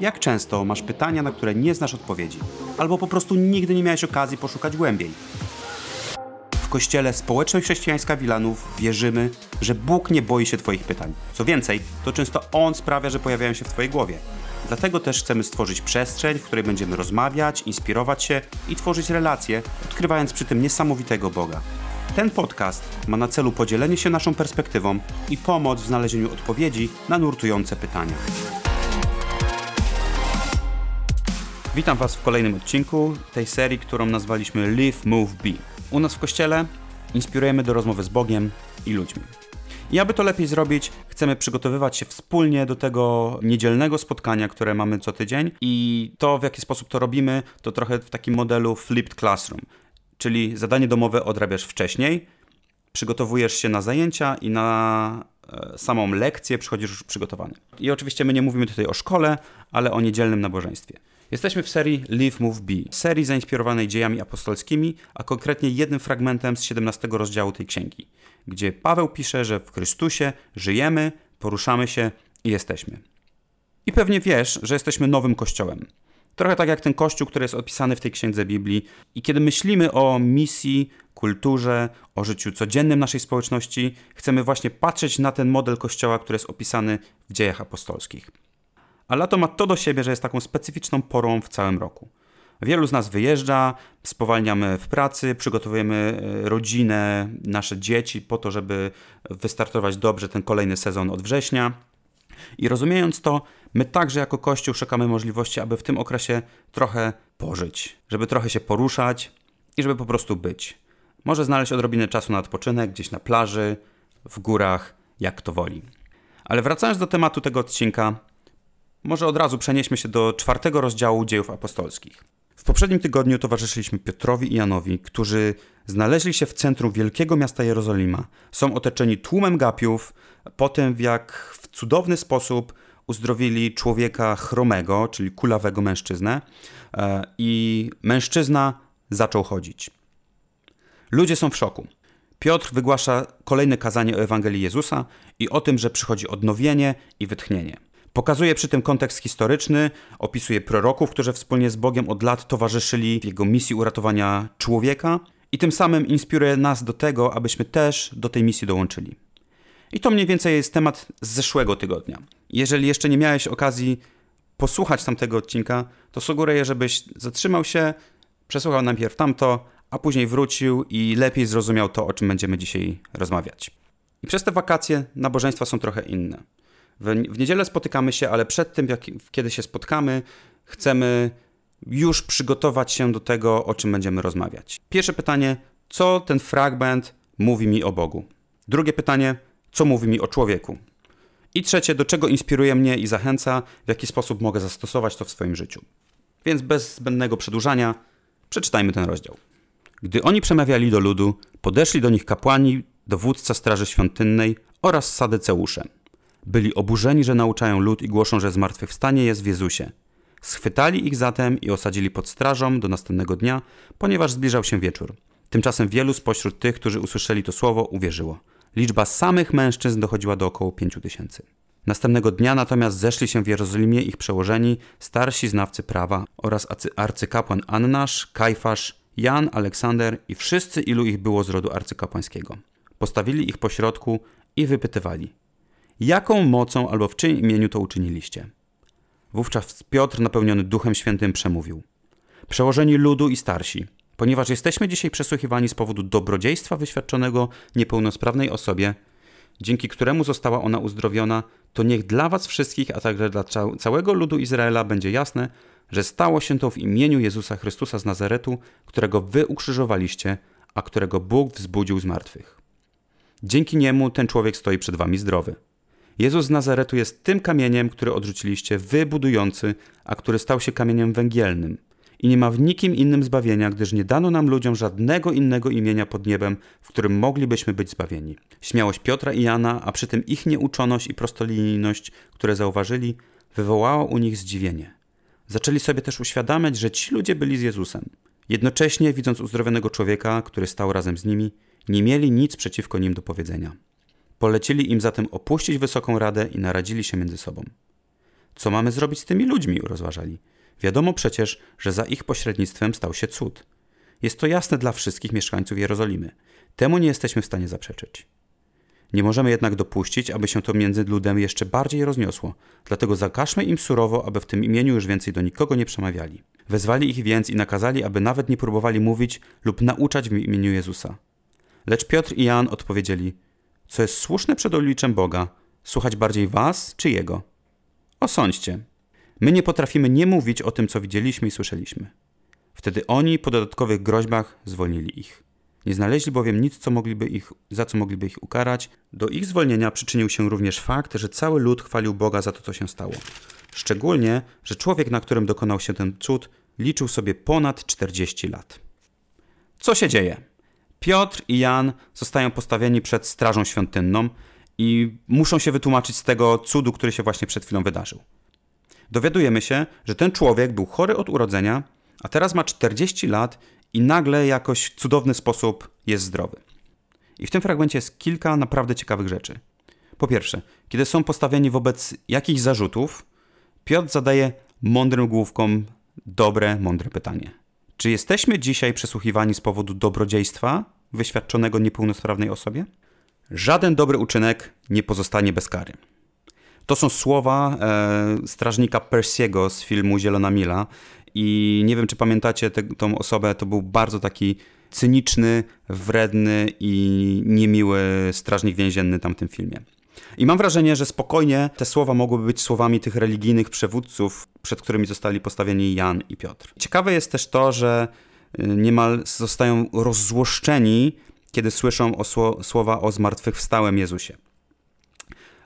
Jak często masz pytania, na które nie znasz odpowiedzi, albo po prostu nigdy nie miałeś okazji poszukać głębiej? W kościele Społeczność Chrześcijańska Wilanów wierzymy, że Bóg nie boi się Twoich pytań. Co więcej, to często On sprawia, że pojawiają się w Twojej głowie. Dlatego też chcemy stworzyć przestrzeń, w której będziemy rozmawiać, inspirować się i tworzyć relacje, odkrywając przy tym niesamowitego Boga. Ten podcast ma na celu podzielenie się naszą perspektywą i pomoc w znalezieniu odpowiedzi na nurtujące pytania. Witam Was w kolejnym odcinku tej serii, którą nazwaliśmy Live, Move, Be. U nas w kościele inspirujemy do rozmowy z Bogiem i ludźmi. I aby to lepiej zrobić, chcemy przygotowywać się wspólnie do tego niedzielnego spotkania, które mamy co tydzień. I to, w jaki sposób to robimy, to trochę w takim modelu flipped classroom. Czyli zadanie domowe odrabiasz wcześniej, przygotowujesz się na zajęcia i na e, samą lekcję przychodzisz już przygotowany. I oczywiście my nie mówimy tutaj o szkole, ale o niedzielnym nabożeństwie. Jesteśmy w serii Live Move Be, serii zainspirowanej dziejami apostolskimi, a konkretnie jednym fragmentem z 17 rozdziału tej księgi, gdzie Paweł pisze, że w Chrystusie żyjemy, poruszamy się i jesteśmy. I pewnie wiesz, że jesteśmy nowym kościołem. Trochę tak jak ten kościół, który jest opisany w tej księdze Biblii. I kiedy myślimy o misji, kulturze, o życiu codziennym naszej społeczności, chcemy właśnie patrzeć na ten model kościoła, który jest opisany w dziejach apostolskich. A lato ma to do siebie, że jest taką specyficzną porą w całym roku. Wielu z nas wyjeżdża, spowalniamy w pracy, przygotowujemy e, rodzinę, nasze dzieci po to, żeby wystartować dobrze ten kolejny sezon od września. I rozumiejąc to, my także jako Kościół szukamy możliwości, aby w tym okresie trochę pożyć, żeby trochę się poruszać i żeby po prostu być. Może znaleźć odrobinę czasu na odpoczynek gdzieś na plaży, w górach, jak to woli. Ale wracając do tematu tego odcinka, może od razu przenieśmy się do czwartego rozdziału dziejów apostolskich. W poprzednim tygodniu towarzyszyliśmy Piotrowi i Janowi, którzy znaleźli się w centrum wielkiego miasta Jerozolima. Są otoczeni tłumem gapiów, po tym jak w cudowny sposób uzdrowili człowieka chromego, czyli kulawego mężczyznę, e, i mężczyzna zaczął chodzić. Ludzie są w szoku. Piotr wygłasza kolejne kazanie o Ewangelii Jezusa i o tym, że przychodzi odnowienie i wytchnienie. Pokazuje przy tym kontekst historyczny, opisuje proroków, którzy wspólnie z Bogiem od lat towarzyszyli w jego misji uratowania człowieka i tym samym inspiruje nas do tego, abyśmy też do tej misji dołączyli. I to mniej więcej jest temat z zeszłego tygodnia. Jeżeli jeszcze nie miałeś okazji posłuchać tamtego odcinka, to sugeruję, żebyś zatrzymał się, przesłuchał najpierw tamto, a później wrócił i lepiej zrozumiał to, o czym będziemy dzisiaj rozmawiać. I przez te wakacje nabożeństwa są trochę inne. W, w niedzielę spotykamy się, ale przed tym, jak, kiedy się spotkamy, chcemy już przygotować się do tego, o czym będziemy rozmawiać. Pierwsze pytanie, co ten fragment mówi mi o Bogu? Drugie pytanie, co mówi mi o człowieku? I trzecie, do czego inspiruje mnie i zachęca, w jaki sposób mogę zastosować to w swoim życiu. Więc bez zbędnego przedłużania, przeczytajmy ten rozdział. Gdy oni przemawiali do ludu, podeszli do nich kapłani, dowódca Straży Świątynnej oraz Sadyceusze. Byli oburzeni, że nauczają lud i głoszą, że zmartwychwstanie jest w Jezusie. Schwytali ich zatem i osadzili pod strażą do następnego dnia, ponieważ zbliżał się wieczór. Tymczasem wielu spośród tych, którzy usłyszeli to słowo, uwierzyło. Liczba samych mężczyzn dochodziła do około pięciu tysięcy. Następnego dnia natomiast zeszli się w Jerozolimie ich przełożeni, starsi znawcy prawa oraz arcykapłan Annasz, Kajfasz, Jan, Aleksander i wszyscy ilu ich było z rodu arcykapłańskiego. Postawili ich pośrodku i wypytywali – Jaką mocą albo w czyim imieniu to uczyniliście? Wówczas Piotr, napełniony Duchem Świętym, przemówił. Przełożeni ludu i starsi, ponieważ jesteśmy dzisiaj przesłuchiwani z powodu dobrodziejstwa wyświadczonego niepełnosprawnej osobie, dzięki któremu została ona uzdrowiona, to niech dla was wszystkich, a także dla całego ludu Izraela będzie jasne, że stało się to w imieniu Jezusa Chrystusa z Nazaretu, którego wy ukrzyżowaliście, a którego Bóg wzbudził z martwych. Dzięki niemu ten człowiek stoi przed wami zdrowy. Jezus z Nazaretu jest tym kamieniem, który odrzuciliście, wy budujący, a który stał się kamieniem węgielnym. I nie ma w nikim innym zbawienia, gdyż nie dano nam ludziom żadnego innego imienia pod niebem, w którym moglibyśmy być zbawieni. Śmiałość Piotra i Jana, a przy tym ich nieuczoność i prostolinijność, które zauważyli, wywołała u nich zdziwienie. Zaczęli sobie też uświadamiać, że ci ludzie byli z Jezusem. Jednocześnie, widząc uzdrowionego człowieka, który stał razem z nimi, nie mieli nic przeciwko nim do powiedzenia. Polecili im zatem opuścić Wysoką Radę i naradzili się między sobą. Co mamy zrobić z tymi ludźmi? rozważali. Wiadomo przecież, że za ich pośrednictwem stał się cud. Jest to jasne dla wszystkich mieszkańców Jerozolimy. Temu nie jesteśmy w stanie zaprzeczyć. Nie możemy jednak dopuścić, aby się to między ludem jeszcze bardziej rozniosło, dlatego zakażmy im surowo, aby w tym imieniu już więcej do nikogo nie przemawiali. Wezwali ich więc i nakazali, aby nawet nie próbowali mówić lub nauczać w imieniu Jezusa. Lecz Piotr i Jan odpowiedzieli: Co jest słuszne przed obliczem Boga, słuchać bardziej was czy jego? Osądźcie. My nie potrafimy nie mówić o tym, co widzieliśmy i słyszeliśmy. Wtedy oni po dodatkowych groźbach zwolnili ich. Nie znaleźli bowiem nic, co mogliby ich, za co mogliby ich ukarać. Do ich zwolnienia przyczynił się również fakt, że cały lud chwalił Boga za to, co się stało. Szczególnie, że człowiek, na którym dokonał się ten cud, liczył sobie ponad 40 lat. Co się dzieje? Piotr i Jan zostają postawieni przed strażą świątynną i muszą się wytłumaczyć z tego cudu, który się właśnie przed chwilą wydarzył. Dowiadujemy się, że ten człowiek był chory od urodzenia, a teraz ma 40 lat i nagle jakoś w cudowny sposób jest zdrowy. I w tym fragmencie jest kilka naprawdę ciekawych rzeczy. Po pierwsze, kiedy są postawieni wobec jakichś zarzutów, Piotr zadaje mądrym główkom dobre, mądre pytanie. Czy jesteśmy dzisiaj przesłuchiwani z powodu dobrodziejstwa wyświadczonego niepełnosprawnej osobie? Żaden dobry uczynek nie pozostanie bez kary. To są słowa e, strażnika Persiego z filmu Zielona Mila. I nie wiem, czy pamiętacie tę tą osobę, to był bardzo taki cyniczny, wredny i niemiły strażnik więzienny tam w tym filmie. I mam wrażenie, że spokojnie te słowa mogłyby być słowami tych religijnych przywódców, przed którymi zostali postawieni Jan i Piotr. Ciekawe jest też to, że y, niemal zostają rozzłoszczeni, kiedy słyszą o słowa o zmartwychwstałym Jezusie.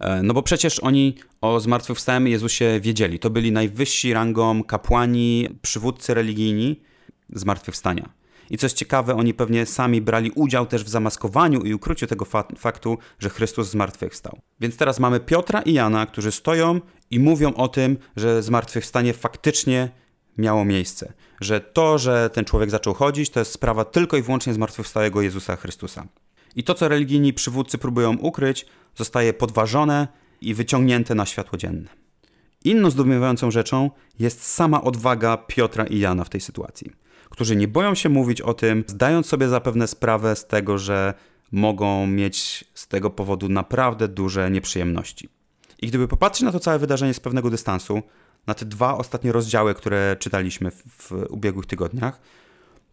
E, no bo przecież oni o zmartwychwstałym Jezusie wiedzieli. To byli najwyżsi rangą kapłani, przywódcy religijni zmartwychwstania. I co jest ciekawe, oni pewnie sami brali udział też w zamaskowaniu i ukryciu tego fa faktu, że Chrystus zmartwychwstał. Więc teraz mamy Piotra i Jana, którzy stoją i mówią o tym, że zmartwychwstanie faktycznie miało miejsce. Że to, że ten człowiek zaczął chodzić, to jest sprawa tylko i wyłącznie zmartwychwstałego Jezusa Chrystusa. I to, co religijni przywódcy próbują ukryć, zostaje podważone i wyciągnięte na światło dzienne. Inną zdumiewającą rzeczą jest sama odwaga Piotra i Jana w tej sytuacji, którzy nie boją się mówić o tym, zdając sobie zapewne sprawę z tego, że mogą mieć z tego powodu naprawdę duże nieprzyjemności. I gdyby popatrzeć na to całe wydarzenie z pewnego dystansu, na te dwa ostatnie rozdziały, które czytaliśmy w, w ubiegłych tygodniach,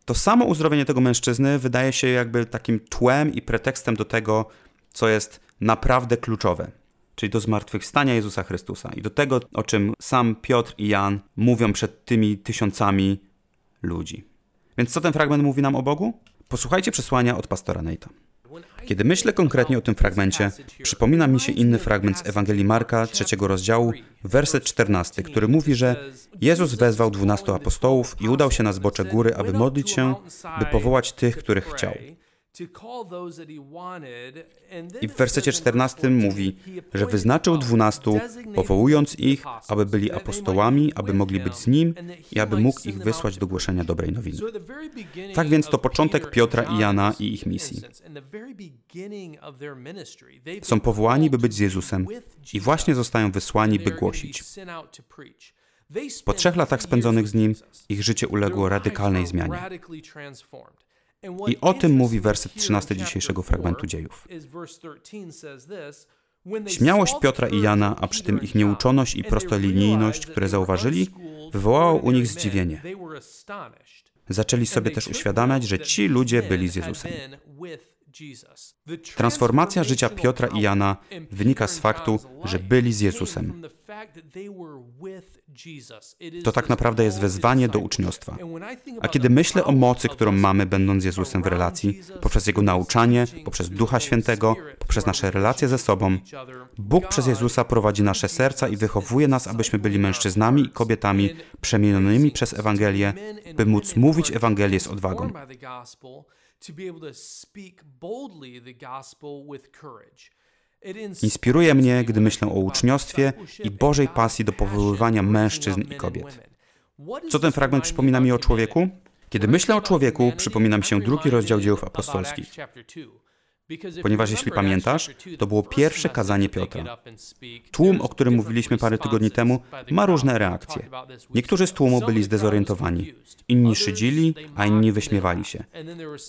to samo uzdrowienie tego mężczyzny wydaje się jakby takim tłem i pretekstem do tego, co jest naprawdę kluczowe, czyli do zmartwychwstania Jezusa Chrystusa i do tego, o czym sam Piotr i Jan mówią przed tymi tysiącami ludzi. Więc co ten fragment mówi nam o Bogu? Posłuchajcie przesłania od pastora Neita. Kiedy myślę konkretnie o tym fragmencie, przypomina mi się inny fragment z Ewangelii Marka, trzeciego rozdziału, werset 14, który mówi, że Jezus wezwał dwunastu apostołów i udał się na zbocze góry, aby modlić się, by powołać tych, których chciał. I w wersecie 14 mówi, że wyznaczył dwunastu, powołując ich, aby byli apostołami, aby mogli być z nim i aby mógł ich wysłać do głoszenia dobrej nowiny. Tak więc to początek Piotra i Jana i ich misji. Są powołani, by być z Jezusem i właśnie zostają wysłani, by głosić. Po trzech latach spędzonych z nim, ich życie uległo radykalnej zmianie. I o tym mówi werset 13 dzisiejszego fragmentu dziejów. Śmiałość Piotra i Jana, a przy tym ich nieuczoność i prostolinijność, które zauważyli, wywołało u nich zdziwienie. Zaczęli sobie też uświadamiać, że ci ludzie byli z Jezusem. Transformacja życia Piotra i Jana wynika z faktu, że byli z Jezusem. To tak naprawdę jest wezwanie do uczniostwa. A kiedy myślę o mocy, którą mamy, będąc z Jezusem w relacji, poprzez Jego nauczanie, poprzez Ducha Świętego, poprzez nasze relacje ze sobą, Bóg przez Jezusa prowadzi nasze serca i wychowuje nas, abyśmy byli mężczyznami i kobietami przemienionymi przez Ewangelię, by móc mówić Ewangelię z odwagą to be able to speak boldly the gospel with courage. Inspiruje mnie, gdy myślę o uczniostwie i Bożej pasji do powoływania mężczyzn i kobiet. Co ten fragment przypomina mi o człowieku? Kiedy myślę o człowieku, przypomina mi się drugi rozdział dziejów apostolskich. Ponieważ jeśli pamiętasz, to było pierwsze kazanie Piotra. Tłum, o którym mówiliśmy parę tygodni temu, ma różne reakcje. Niektórzy z tłumu byli zdezorientowani, inni szydzili, a inni wyśmiewali się.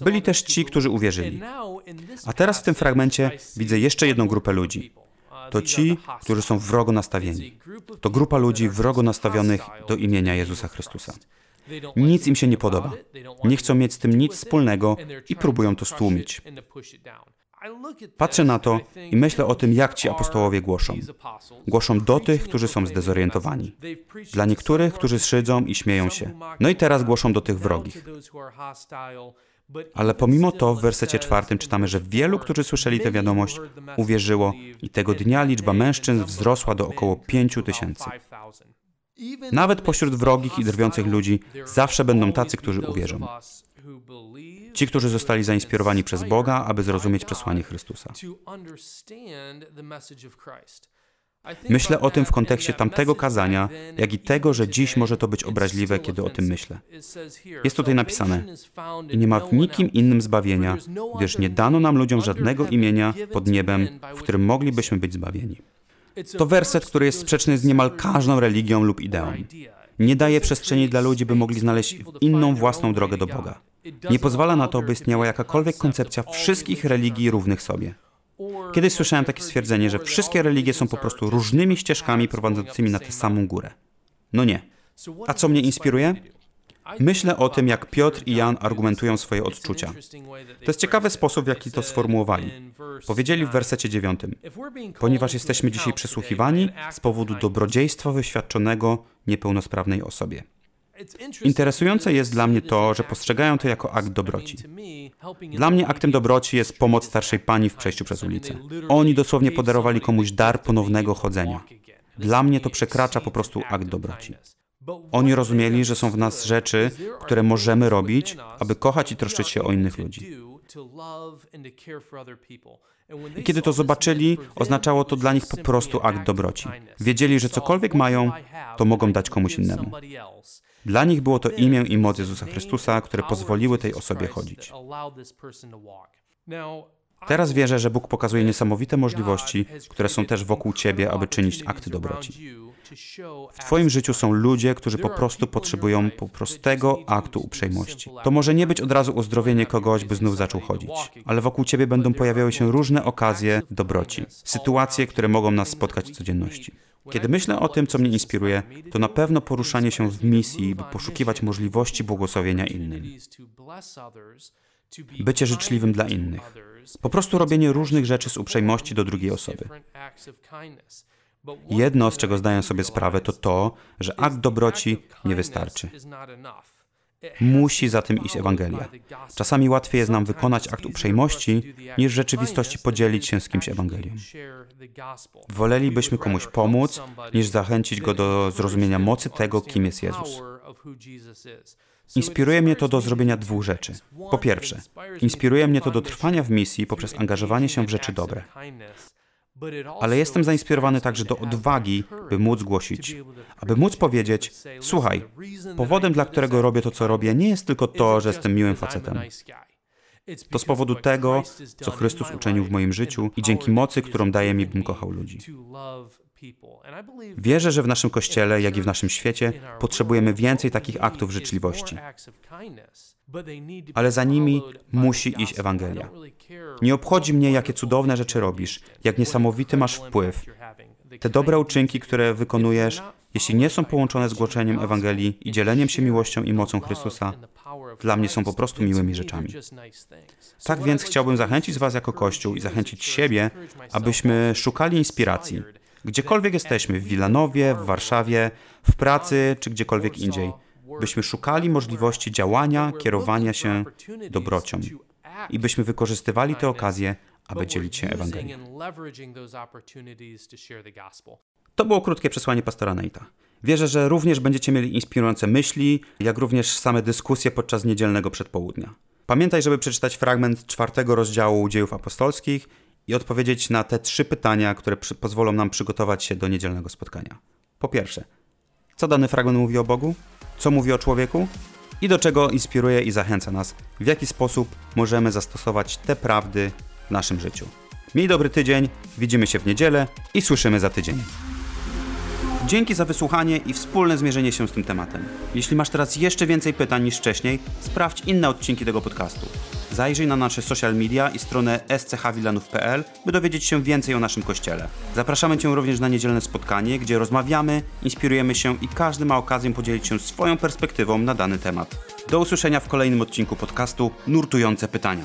Byli też ci, którzy uwierzyli. A teraz w tym fragmencie widzę jeszcze jedną grupę ludzi. To ci, którzy są wrogo nastawieni. To grupa ludzi wrogo nastawionych do imienia Jezusa Chrystusa. Nic im się nie podoba. Nie chcą mieć z tym nic wspólnego i próbują to stłumić. Patrzę na to i myślę o tym, jak ci apostołowie głoszą. Głoszą do tych, którzy są zdezorientowani. Dla niektórych, którzy szydzą i śmieją się. No i teraz głoszą do tych wrogich. Ale pomimo to w wersecie czwartym czytamy, że wielu, którzy słyszeli tę wiadomość, uwierzyło i tego dnia liczba mężczyzn wzrosła do około pięciu tysięcy. Nawet pośród wrogich i drwiących ludzi zawsze będą tacy, którzy uwierzą. Ci, którzy zostali zainspirowani przez Boga, aby zrozumieć przesłanie Chrystusa. Myślę o tym w kontekście tamtego kazania, jak i tego, że dziś może to być obraźliwe, kiedy o tym myślę. Jest tutaj napisane: I nie ma w nikim innym zbawienia, gdyż nie dano nam ludziom żadnego imienia pod niebem, w którym moglibyśmy być zbawieni. To werset, który jest sprzeczny z niemal każdą religią lub ideą. Nie daje przestrzeni dla ludzi, by mogli znaleźć inną własną drogę do Boga. Nie pozwala na to, by istniała jakakolwiek koncepcja wszystkich religii równych sobie. Kiedyś słyszałem takie stwierdzenie, że wszystkie religie są po prostu różnymi ścieżkami prowadzącymi na tę samą górę. No nie. A co mnie inspiruje? Myślę o tym, jak Piotr i Jan argumentują swoje odczucia. To jest ciekawy sposób, w jaki to sformułowali. Powiedzieli w wersecie dziewiątym: Ponieważ jesteśmy dzisiaj przesłuchiwani z powodu dobrodziejstwa wyświadczonego niepełnosprawnej osobie. Interesujące jest dla mnie to, że postrzegają to jako akt dobroci. Dla mnie aktem dobroci jest pomoc starszej pani w przejściu przez ulicę. Oni dosłownie podarowali komuś dar ponownego chodzenia. Dla mnie to przekracza po prostu akt dobroci. Oni rozumieli, że są w nas rzeczy, które możemy robić, aby kochać i troszczyć się o innych ludzi. I kiedy to zobaczyli, oznaczało to dla nich po prostu akt dobroci. Wiedzieli, że cokolwiek mają, to mogą dać komuś innemu. Dla nich było to imię i moc Jezusa Chrystusa, które pozwoliły tej osobie chodzić. Teraz wierzę, że Bóg pokazuje niesamowite możliwości, które są też wokół Ciebie, aby czynić akty dobroci. W Twoim życiu są ludzie, którzy po prostu potrzebują po prostego aktu uprzejmości. To może nie być od razu uzdrowienie kogoś, by znów zaczął chodzić, ale wokół Ciebie będą pojawiały się różne okazje dobroci, sytuacje, które mogą nas spotkać w codzienności. Kiedy myślę o tym, co mnie inspiruje, to na pewno poruszanie się w misji, by poszukiwać możliwości błogosławienia innym. Bycie życzliwym dla innych. Po prostu robienie różnych rzeczy z uprzejmości do drugiej osoby. Jedno, z czego zdaję sobie sprawę, to to, że akt dobroci nie wystarczy. Musi za tym iść Ewangelia. Czasami łatwiej jest nam wykonać akt uprzejmości, niż w rzeczywistości podzielić się z kimś Ewangelią. Wolelibyśmy komuś pomóc, niż zachęcić go do zrozumienia mocy tego, kim jest Jezus. Inspiruje mnie to do zrobienia dwóch rzeczy. Po pierwsze, inspiruje mnie to do trwania w misji poprzez angażowanie się w rzeczy dobre ale jestem zainspirowany także do odwagi, by móc głosić, aby móc powiedzieć: Słuchaj, powodem, dla którego robię to, co robię, nie jest tylko to, że jestem miłym facetem. To z powodu tego, co Chrystus uczynił w moim życiu i dzięki mocy, którą daje mi, bym kochał ludzi. Wierzę, że w naszym kościele, jak i w naszym świecie, potrzebujemy więcej takich aktów życzliwości. Ale za nimi musi iść Ewangelia. Nie obchodzi mnie, jakie cudowne rzeczy robisz, jak niesamowity masz wpływ. Te dobre uczynki, które wykonujesz, jeśli nie są połączone z głoszeniem Ewangelii i dzieleniem się miłością i mocą Chrystusa, dla mnie są po prostu miłymi rzeczami. Tak więc chciałbym zachęcić Was jako Kościół i zachęcić siebie, abyśmy szukali inspiracji. Gdziekolwiek jesteśmy, w Wilanowie, w Warszawie, w pracy czy gdziekolwiek indziej, byśmy szukali możliwości działania, kierowania się dobrocią i byśmy wykorzystywali te okazje, aby dzielić się Ewangelią. To było krótkie przesłanie pastora Nate'a. Wierzę, że również będziecie mieli inspirujące myśli, jak również same dyskusje podczas niedzielnego przedpołudnia. Pamiętaj, żeby przeczytać fragment czwartego rozdziału dziejów apostolskich i odpowiedzieć na te trzy pytania, które pozwolą nam przygotować się do niedzielnego spotkania. Po pierwsze, co dany fragment mówi o Bogu? Co mówi o człowieku? I do czego inspiruje i zachęca nas? W jaki sposób możemy zastosować te prawdy w naszym życiu. Miej dobry tydzień, widzimy się w niedzielę i słyszymy za tydzień. Dzięki za wysłuchanie i wspólne zmierzenie się z tym tematem. Jeśli masz teraz jeszcze więcej pytań niż wcześniej, sprawdź inne odcinki tego podcastu. Zajrzyj na nasze social media i stronę schwilanów.pl, by dowiedzieć się więcej o naszym kościele. Zapraszamy Cię również na niedzielne spotkanie, gdzie rozmawiamy, inspirujemy się i każdy ma okazję podzielić się swoją perspektywą na dany temat. Do usłyszenia w kolejnym odcinku podcastu Nurtujące Pytania.